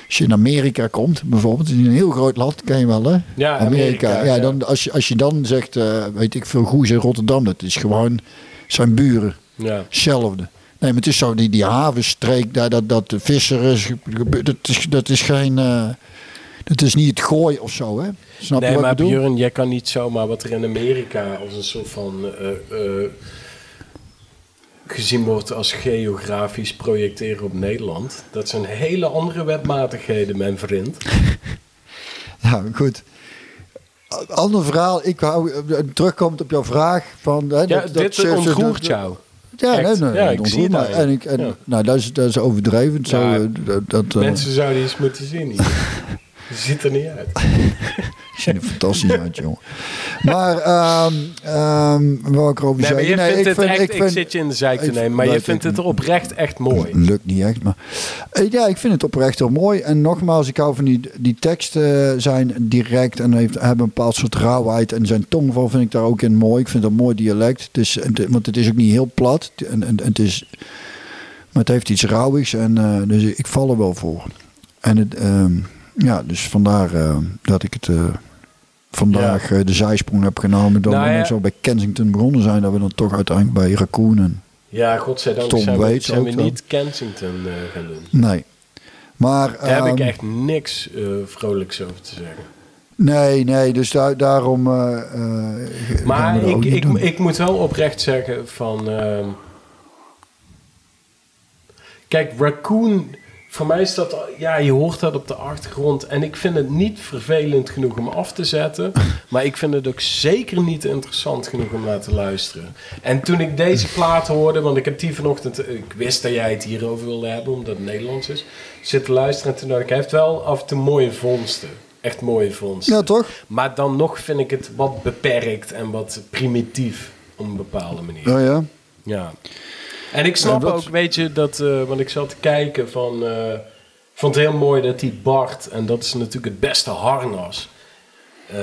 Als je in Amerika komt, bijvoorbeeld, in een heel groot land, ken je wel hè? Ja, Amerika, ja, ja. dan, als, je, als je dan zegt, eh, weet ik veel, Goes in Rotterdam, dat is gewoon zijn buren. Ja. Hetzelfde. Nee, maar het is zo, die, die havenstreek, daar, dat, dat de visser is, dat is, dat is geen, eh, dat is niet het gooi of zo, hè? Snap je Nee, wat maar ik bedoel? Björn, jij kan niet zomaar wat er in Amerika als een soort van eh, eh, gezien wordt als geografisch projecteren op Nederland. Dat zijn hele andere wetmatigheden, mijn vriend. Ja, goed. Ander verhaal, ik hou, terugkomt op jouw vraag van... Hè, Ja, dat, dit dat- jou. Ja, nee, nee, Ja, dat ik zie het aan je. En ik, en, Ja. Nou, dat is, dat is overdreven. Zo, Ja. eh, dat, dat, eh, Mensen zouden iets moeten zien hier. Je ziet er niet uit. ziet er fantastisch uit, jongen. Maar, wat wou ik erover Nee, maar zeggen? je Nee, vindt het echt, ik, vind- zit je in de zijk te ik- nemen, maar je vindt ik het oprecht echt mooi. Lukt niet echt, maar... Eh, Ja, ik vind het oprecht heel mooi. En nogmaals, ik hou van die, die teksten zijn direct en heeft, hebben een bepaald soort rauwheid. En zijn tongval vind ik daar ook in mooi. Ik vind dat een mooi dialect. Het is, want het is ook niet heel plat. En, en, en het is, maar het heeft iets rauwigs. En, eh, dus ik val er wel voor. En het, ehm, ja, dus vandaar eh, dat ik het... Vandaag eh, de zijsprong heb genomen. Dan Nou ja. zo bij Kensington begonnen zijn. Dat we dan toch uiteindelijk bij Raccoon en Ja, godzijdank Tom zijn we, zijn we niet Kensington eh, gaan doen. Nee. Maar, Daar heb ik ehm, echt niks eh, vrolijks over te zeggen. Nee, nee, dus daar, daarom. Maar ik, ik, doen. ik moet wel oprecht zeggen van... ehm, kijk, Raccoon... Voor mij is dat... Ja, je hoort dat op de achtergrond. En ik vind het niet vervelend genoeg om af te zetten. maar ik vind het ook zeker niet interessant genoeg om naar te luisteren. En toen ik deze plaat hoorde... Want ik heb die vanochtend... Ik wist dat jij het hierover wilde hebben, omdat het Nederlands is. Zit te luisteren en toen dacht ik... Hij heeft wel af en toe mooie vondsten. Echt mooie vondsten. Ja, toch? Maar dan nog vind ik het wat beperkt en wat primitief op een bepaalde manier. Ja, ja. Ja. En ik snap ook, weet je, dat, eh, want ik zat te kijken van, ik vond het heel mooi dat die Bart, en dat is natuurlijk het beste harnas, eh,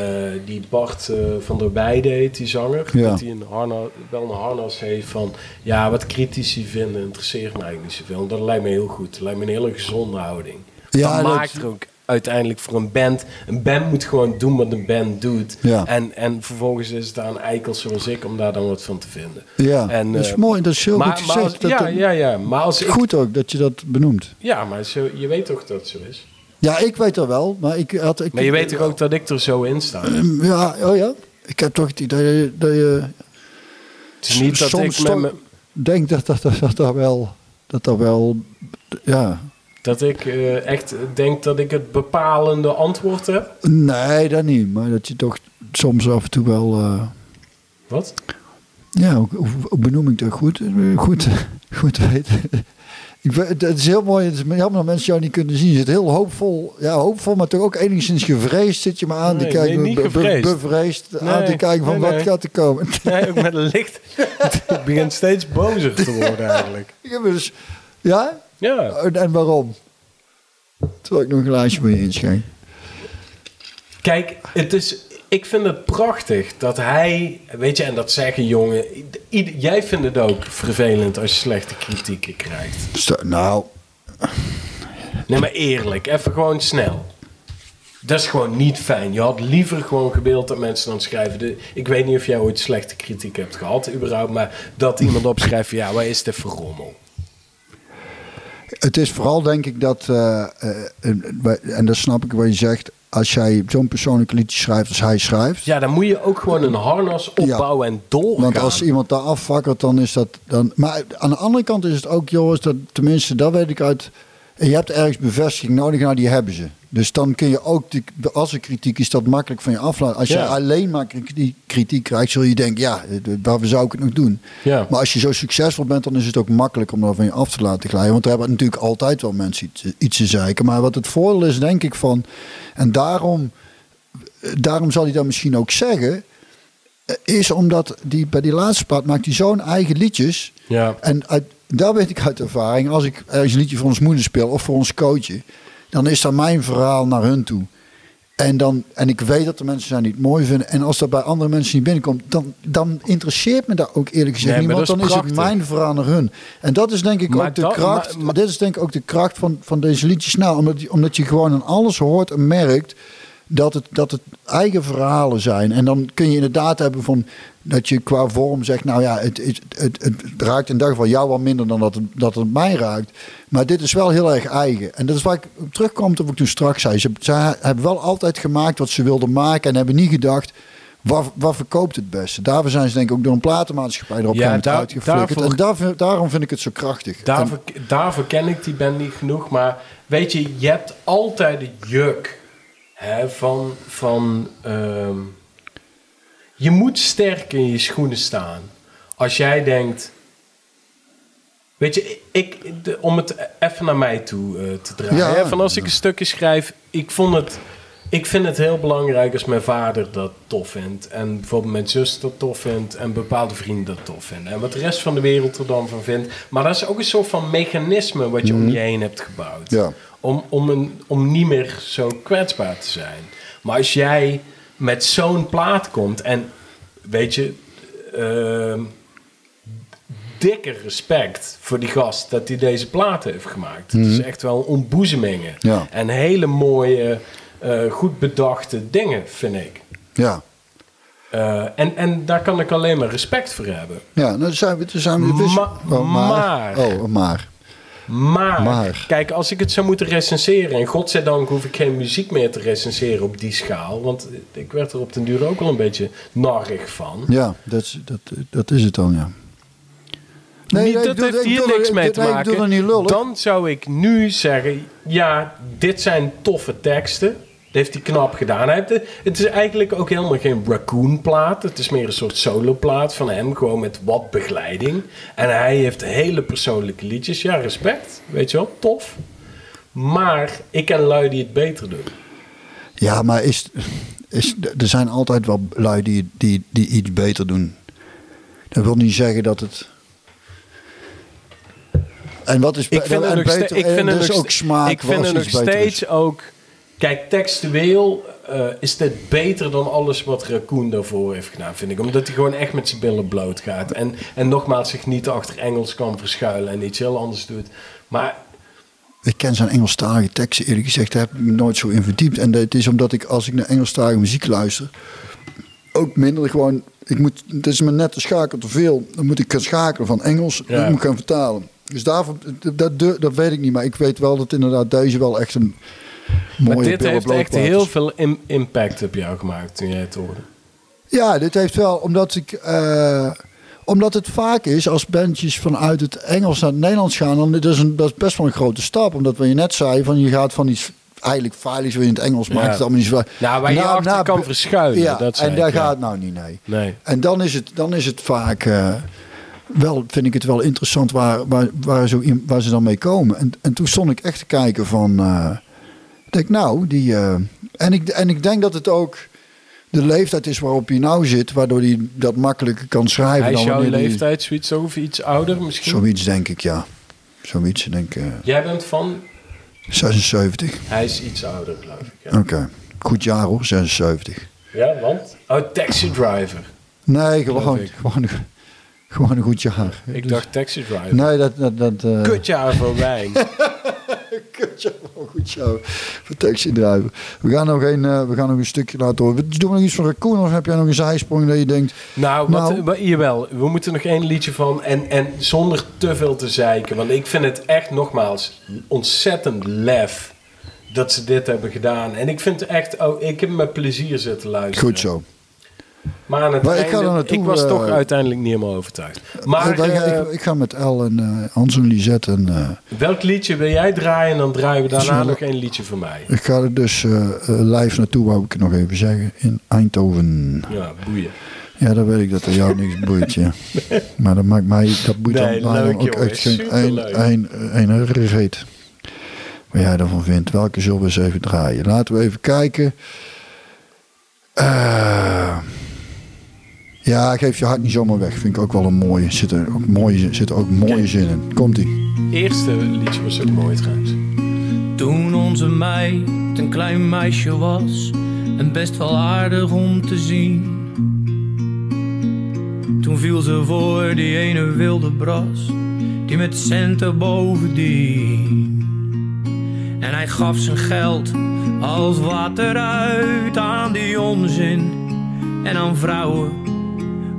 die Bart van der Weijden heet, die zanger, Ja. dat hij een harnas, wel een harnas heeft van, ja, wat critici vinden interesseert mij eigenlijk niet zoveel. Dat lijkt me heel goed, dat lijkt me een hele gezonde houding. Ja, dat dat- maakt er ook uiteindelijk voor een band. Een band moet gewoon doen wat een band doet. Ja. En, en vervolgens is het aan eikels zoals ik om daar dan wat van te vinden. Ja, En, dat is eh, mooi. Dat is heel maar, goed maar gezegd. als, dat ja, ja, ja, maar als ik... Goed ook dat je dat benoemt. Ja, maar zo, je weet toch dat het zo is? Ja, ik weet dat wel. Maar, ik had, ik, Maar je weet toch ook dat ik er zo in sta? Ja, oh ja. Ik heb toch het idee dat je... Het is niet dat soms ik met toch me, denk dat dat, dat, dat, dat wel... Dat dat wel... Ja. Dat ik eh, echt denk dat ik het bepalende antwoord heb. Nee, dat niet. Maar dat je toch soms af en toe wel... eh, Wat? Ja, hoe, benoem ik dat goed? Goed, goed weten. Ik, het is heel mooi. Het is jammer dat mensen jou niet kunnen zien. Je zit heel hoopvol. Ja, hoopvol, maar toch ook enigszins gevreesd zit je maar aan Nee, te kijken. nee, be- be- bevreesd aan te kijken van wat gaat er komen. Nee, ook met een licht. ik begin steeds bozer te worden eigenlijk. Heb dus, ja? Ja. En, en waarom? Terwijl ik nog een glaasje voor je inschenk. Kijk, het is, ik vind het prachtig dat hij, weet je, en dat zeggen jongen, ieder- jij vindt het ook vervelend als je slechte kritieken krijgt. Sto- Nou, Nee, maar eerlijk, even gewoon snel. Dat is gewoon niet fijn. Je had liever gewoon gewild dat mensen dan schrijven. De, ik weet niet of jij ooit slechte kritiek hebt gehad, überhaupt, maar dat iemand opschrijft: van, ja, wat is dit voor rommel? Het is vooral denk ik dat, eh, eh, en dat snap ik wat je zegt, als jij zo'n persoonlijk liedje schrijft als hij schrijft, Ja, dan moet je ook gewoon een harnas opbouwen en doorgaan. Want als iemand daar afvakkert, dan is dat dan. Maar aan de andere kant is het ook, jongens, dat tenminste, dat weet ik uit. En je hebt ergens bevestiging nodig, nou die hebben ze. Dus dan kun je ook, die, als er kritiek is, dat makkelijk van je aflaten. Als je alleen maar kritiek, kritiek krijgt, zul je denken, ja, waarvoor zou ik het nog doen? Ja. Maar als je zo succesvol bent, dan is het ook makkelijk om dat van je af te laten glijden. Want er hebben natuurlijk altijd wel mensen iets, iets te zeiken. Maar wat het voordeel is, denk ik van, en daarom, daarom zal hij dat misschien ook zeggen, eh, is omdat die, bij die laatste plaat maakt hij zo'n eigen liedjes. Ja. En uit, daar weet ik uit ervaring, als ik ergens een liedje voor ons moeder speel of voor ons coachje, dan is dat mijn verhaal naar hun toe. En, dan, en ik weet dat er mensen zijn die het mooi vinden. En als dat bij andere mensen niet binnenkomt, dan, dan interesseert me dat ook eerlijk gezegd Nee, niet. Want dat dan is is het mijn verhaal naar hun. En dat is denk ik Maar ook de dat- kracht. maar- maar- dit is denk ik ook de kracht van, van deze liedjes. Nou, omdat, je- omdat je gewoon aan alles hoort en merkt dat het, dat het eigen verhalen zijn. En dan kun je inderdaad hebben van dat je qua vorm zegt, nou ja, het, het, het, het raakt in dat geval jou wel minder dan dat het, dat het mij raakt. Maar dit is wel heel erg eigen. En dat is waar ik op terugkom op wat ik toen straks zei. Ze, ze hebben wel altijd gemaakt wat ze wilden maken en hebben niet gedacht. Wat, wat verkoopt het beste? Daarvoor zijn ze denk ik ook door een platenmaatschappij erop Ja, daar- uitgeflikkerd. daarvoor- En daarom vind ik het zo krachtig. En- Daarvoor, daarvoor ken ik die band niet genoeg. Maar weet je, je hebt altijd de juk hè, van... van ehm, je moet sterk in je schoenen staan. Als jij denkt... Weet je, ik, de- om het even naar mij toe eh, te draaien. Ja. hè, van als ik een stukje schrijf... Ik, vond het, ik vind het heel belangrijk als mijn vader dat tof vindt. En bijvoorbeeld mijn zus dat tof vindt. En bepaalde vrienden dat tof vinden. En wat de rest van de wereld er dan van vindt. Maar dat is ook een soort van mechanisme wat je om je heen hebt gebouwd. Ja. Om, om, een, om niet meer zo kwetsbaar te zijn. Maar als jij met zo'n plaat komt en weet je, ehm, dikke respect voor die gast dat hij deze plaat heeft gemaakt. Het is echt wel ontboezemingen. Ja. En hele mooie, eh, goed bedachte dingen, vind ik. ja. Eh, en, en daar kan ik alleen maar respect voor hebben. Ja, nou, dan zijn we, zijn we Ma- oh, maar. Oh, maar. Maar, Maar. kijk, als ik het zou moeten recenseren... en godzijdank hoef ik geen muziek meer te recenseren op die schaal... want ik werd er op den duur ook wel een beetje narrig van. Ja, dat, is- dat, dat is het dan, ja. Nee, dat doe- heeft hier niks er- mee te maken. er. Dan zou ik nu zeggen... ja, dit zijn toffe teksten. Dat heeft hij knap gedaan. Hij heeft het is eigenlijk ook helemaal geen raccoon-plaat. Het is meer een soort solo-plaat van hem. Gewoon met wat begeleiding. En hij heeft hele persoonlijke liedjes. Ja, respect. Weet je wel, tof. Maar ik ken lui die het beter doen. Ja, maar is, is, er zijn altijd wel lui die, die, die iets beter doen. Dat wil niet zeggen dat het... En wat is Ik vind en beter, ik en vind er het is nog, ook smaak ik vind het nog steeds ook... Kijk, textueel eh, is dit beter dan alles wat Raccoon daarvoor heeft gedaan, vind ik. Omdat hij gewoon echt met zijn billen bloot gaat. En, en nogmaals zich niet achter Engels kan verschuilen en iets heel anders doet. Maar Ik ken zijn Engelstalige teksten eerlijk gezegd, daar heb ik me nooit zo in verdiept. En het is omdat ik, als ik naar Engelstalige muziek luister, ook minder gewoon... Ik moet, het is me net te schakelen te veel. Dan moet ik gaan schakelen van Engels, Ja. dan moet ik gaan vertalen. Dus daarvoor, dat, dat, dat weet ik niet. Maar ik weet wel dat inderdaad deze wel echt een mooie Maar dit heeft echt heel veel im- impact op jou gemaakt toen jij het hoorde. Ja, dit heeft wel, omdat ik... eh, omdat het vaak is, als bandjes vanuit het Engels naar het Nederlands gaan... dan dat is, een, dat is best wel een grote stap. Omdat wat je net zei, van je gaat van iets eigenlijk veiligs weer in het Engels... maakt het allemaal niet zo... Nou, waar je Nou, achter nou, kan verschuilen. Ja, dat en daar ja. gaat het nou niet, nee. Nee. En dan is het, dan is het vaak... eh, wel, vind ik het wel interessant waar, waar, waar, zo waar ze dan mee komen. En, en toen stond ik echt te kijken van... eh, denk, nou, die... eh, en, ik, en ik denk dat het ook de leeftijd is waarop hij nou zit... waardoor hij dat makkelijker kan schrijven. Hij is jouw die- leeftijd, zoiets of iets ouder misschien? Zoiets denk ik, ja. Zoiets, denk ik. eh, Jij bent van... 76. Hij is iets ouder, geloof ik. Ja, Oké. Goed jaar hoor, 76. ja want? Oh, Taxi Driver. Nee, gewoon, gewoon, gewoon een goed jaar. Ik Dus- dacht Taxi Driver. Nee, dat... dat, dat eh, Kutjaar voor wijn. Wel goed zo. Voor taxi driver. We gaan nog een, eh, we gaan nog een stukje laten horen. Doen we nog iets van Raccoon of heb jij nog een zijsprong dat je denkt... Nou, Nou. Wat, wa- jawel, we moeten nog één liedje van. En, en zonder te veel te zeiken. Want ik vind het echt nogmaals ontzettend lef dat ze dit hebben gedaan. En ik vind het echt, oh, ik heb met plezier zitten luisteren. Goed zo. Maar aan het Maar ik einde, ik, naartoe, was eh, toch uiteindelijk niet helemaal overtuigd. Maar ik, ik, eh, ik, ga met El en eh, Hans en Lisette en... welk liedje wil jij draaien? En dan draaien we daarna nog één liedje van mij. ik ga er dus live naartoe, wou ik nog even zeggen. In Eindhoven. Ja, boeien. Ja, dan weet ik dat er jou niks boeit, ja. Maar dat maakt mij, dat boeit Nee, dan, mij dan leuk, ook echt geen een, een reet. Wat jij ervan vindt. Welke zullen we eens even draaien? Laten we even kijken. Eh, ja, geef je hart niet zomaar weg. Vind ik ook wel een mooie. Zit er ook mooie, zit er ook mooie zin in. Komt-ie. Eerste liedje was ook mooi trouwens. Toen onze meid een klein meisje was, en best wel aardig om te zien. Toen viel ze voor die ene wilde bras, die met centen bovendien. En hij gaf zijn geld als water uit aan die onzin en aan vrouwen.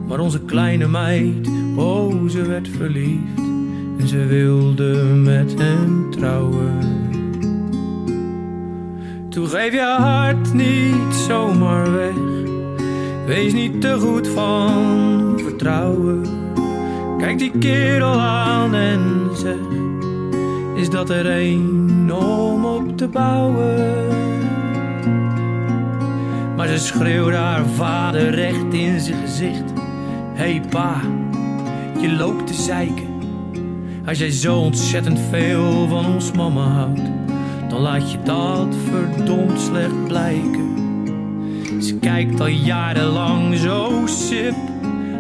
Maar onze kleine meid, oh, ze werd verliefd en ze wilde met hem trouwen. Toen geef je hart niet zomaar weg. Wees niet te goed van vertrouwen. Kijk die kerel aan en zeg: Is dat er een om op te bouwen? Maar ze schreeuwde haar vader recht in zijn gezicht: Hey pa, je loopt te zeiken. Als jij zo ontzettend veel van ons mama houdt, dan laat je dat verdomd slecht blijken. Ze kijkt al jarenlang zo sip,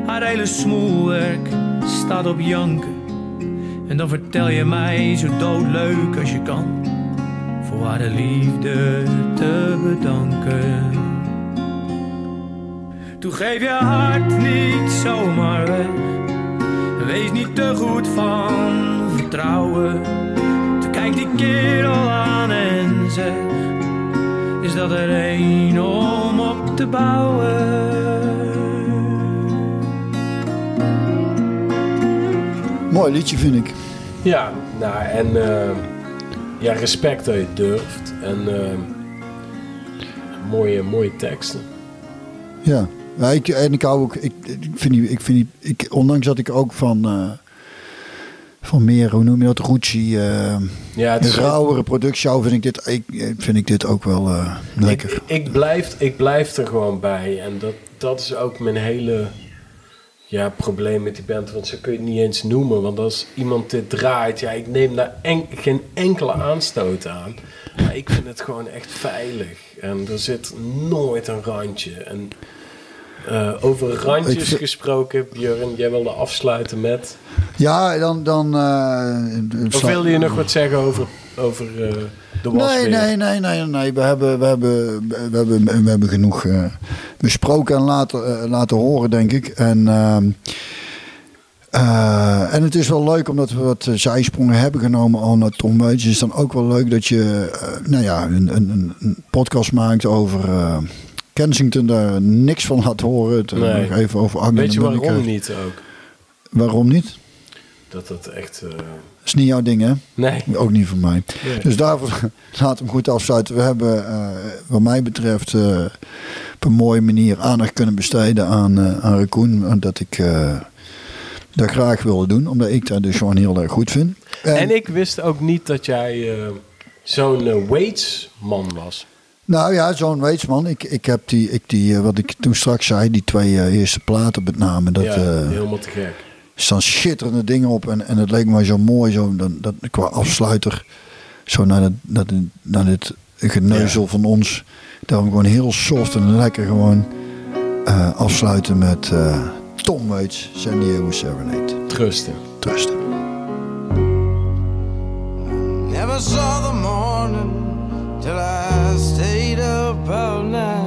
haar hele smoelwerk staat op janken. En dan vertel je mij zo doodleuk als je kan, voor haar de liefde te bedanken. Toen geef je hart niet zomaar weg. Wees niet te goed van vertrouwen. Toen kijkt die kerel aan en zegt: Is dat er een om op te bouwen? Mooi liedje vind ik. Ja, nou en eh, ja, respect dat je durft. En eh, mooie, mooie teksten. Ja. Ja ik, en ik hou ook, ik, ik vind die, ik vind die, ik, ondanks dat ik ook van, eh, van meer, hoe noem je dat, Rucci, eh Ja, is rauwere productie hou, vind ik dit, ik, vind ik dit ook wel eh, lekker. Ik, ik, blijf, ik blijf er gewoon bij. En dat, dat is ook mijn hele ja, probleem met die band. Want zo kun je het niet eens noemen. Want als iemand dit draait, ja, ik neem daar en- geen enkele aanstoot aan. Maar ik vind het gewoon echt veilig. En er zit nooit een randje. En eh, over randjes gesproken, Björn, jij wilde afsluiten met... Ja, dan... dan eh, Of wilde je nog wat zeggen over, over de wasweer? Nee, nee, nee, nee, nee. We hebben, we hebben, we hebben, we hebben genoeg besproken en laten, laten horen, denk ik. En, ehm, eh, en het is wel leuk omdat we wat zijsprongen hebben genomen al naar Tom Waits. Het is dan ook wel leuk dat je nou ja, een, een, een podcast maakt over Kensington. Daar niks van laat horen. Eh, Nee. nog even over Arnhem Weet je en waarom niet ook? Waarom niet? Dat dat echt... eh, Dat is niet jouw ding, hè? nee. Ook niet van mij. Nee. Dus daarvoor laat hem goed afsluiten. We hebben, eh, wat mij betreft, op een mooie manier aandacht kunnen besteden aan, eh aan Raccoon. En Dat ik dat graag wilde doen, omdat ik dat dus gewoon heel erg goed vind. En ik wist ook niet dat jij zo'n eh, Waits-man was. Nou ja, zo'n Weetsman. Ik, ik heb die, ik die eh, wat ik toen straks zei, die twee eh, eerste platen met name. Dat ja, eh, helemaal te gek. staan schitterende dingen op. En, en het leek me zo mooi, zo, dat, dat, qua afsluiter. Zo naar, het, naar, dit, naar dit geneuzel van ons. Daarom gewoon heel soft en lekker gewoon eh, afsluiten met eh, Tom Waits, San Diego Serenade. Trusten. Trusten. Never saw the morning till I about now.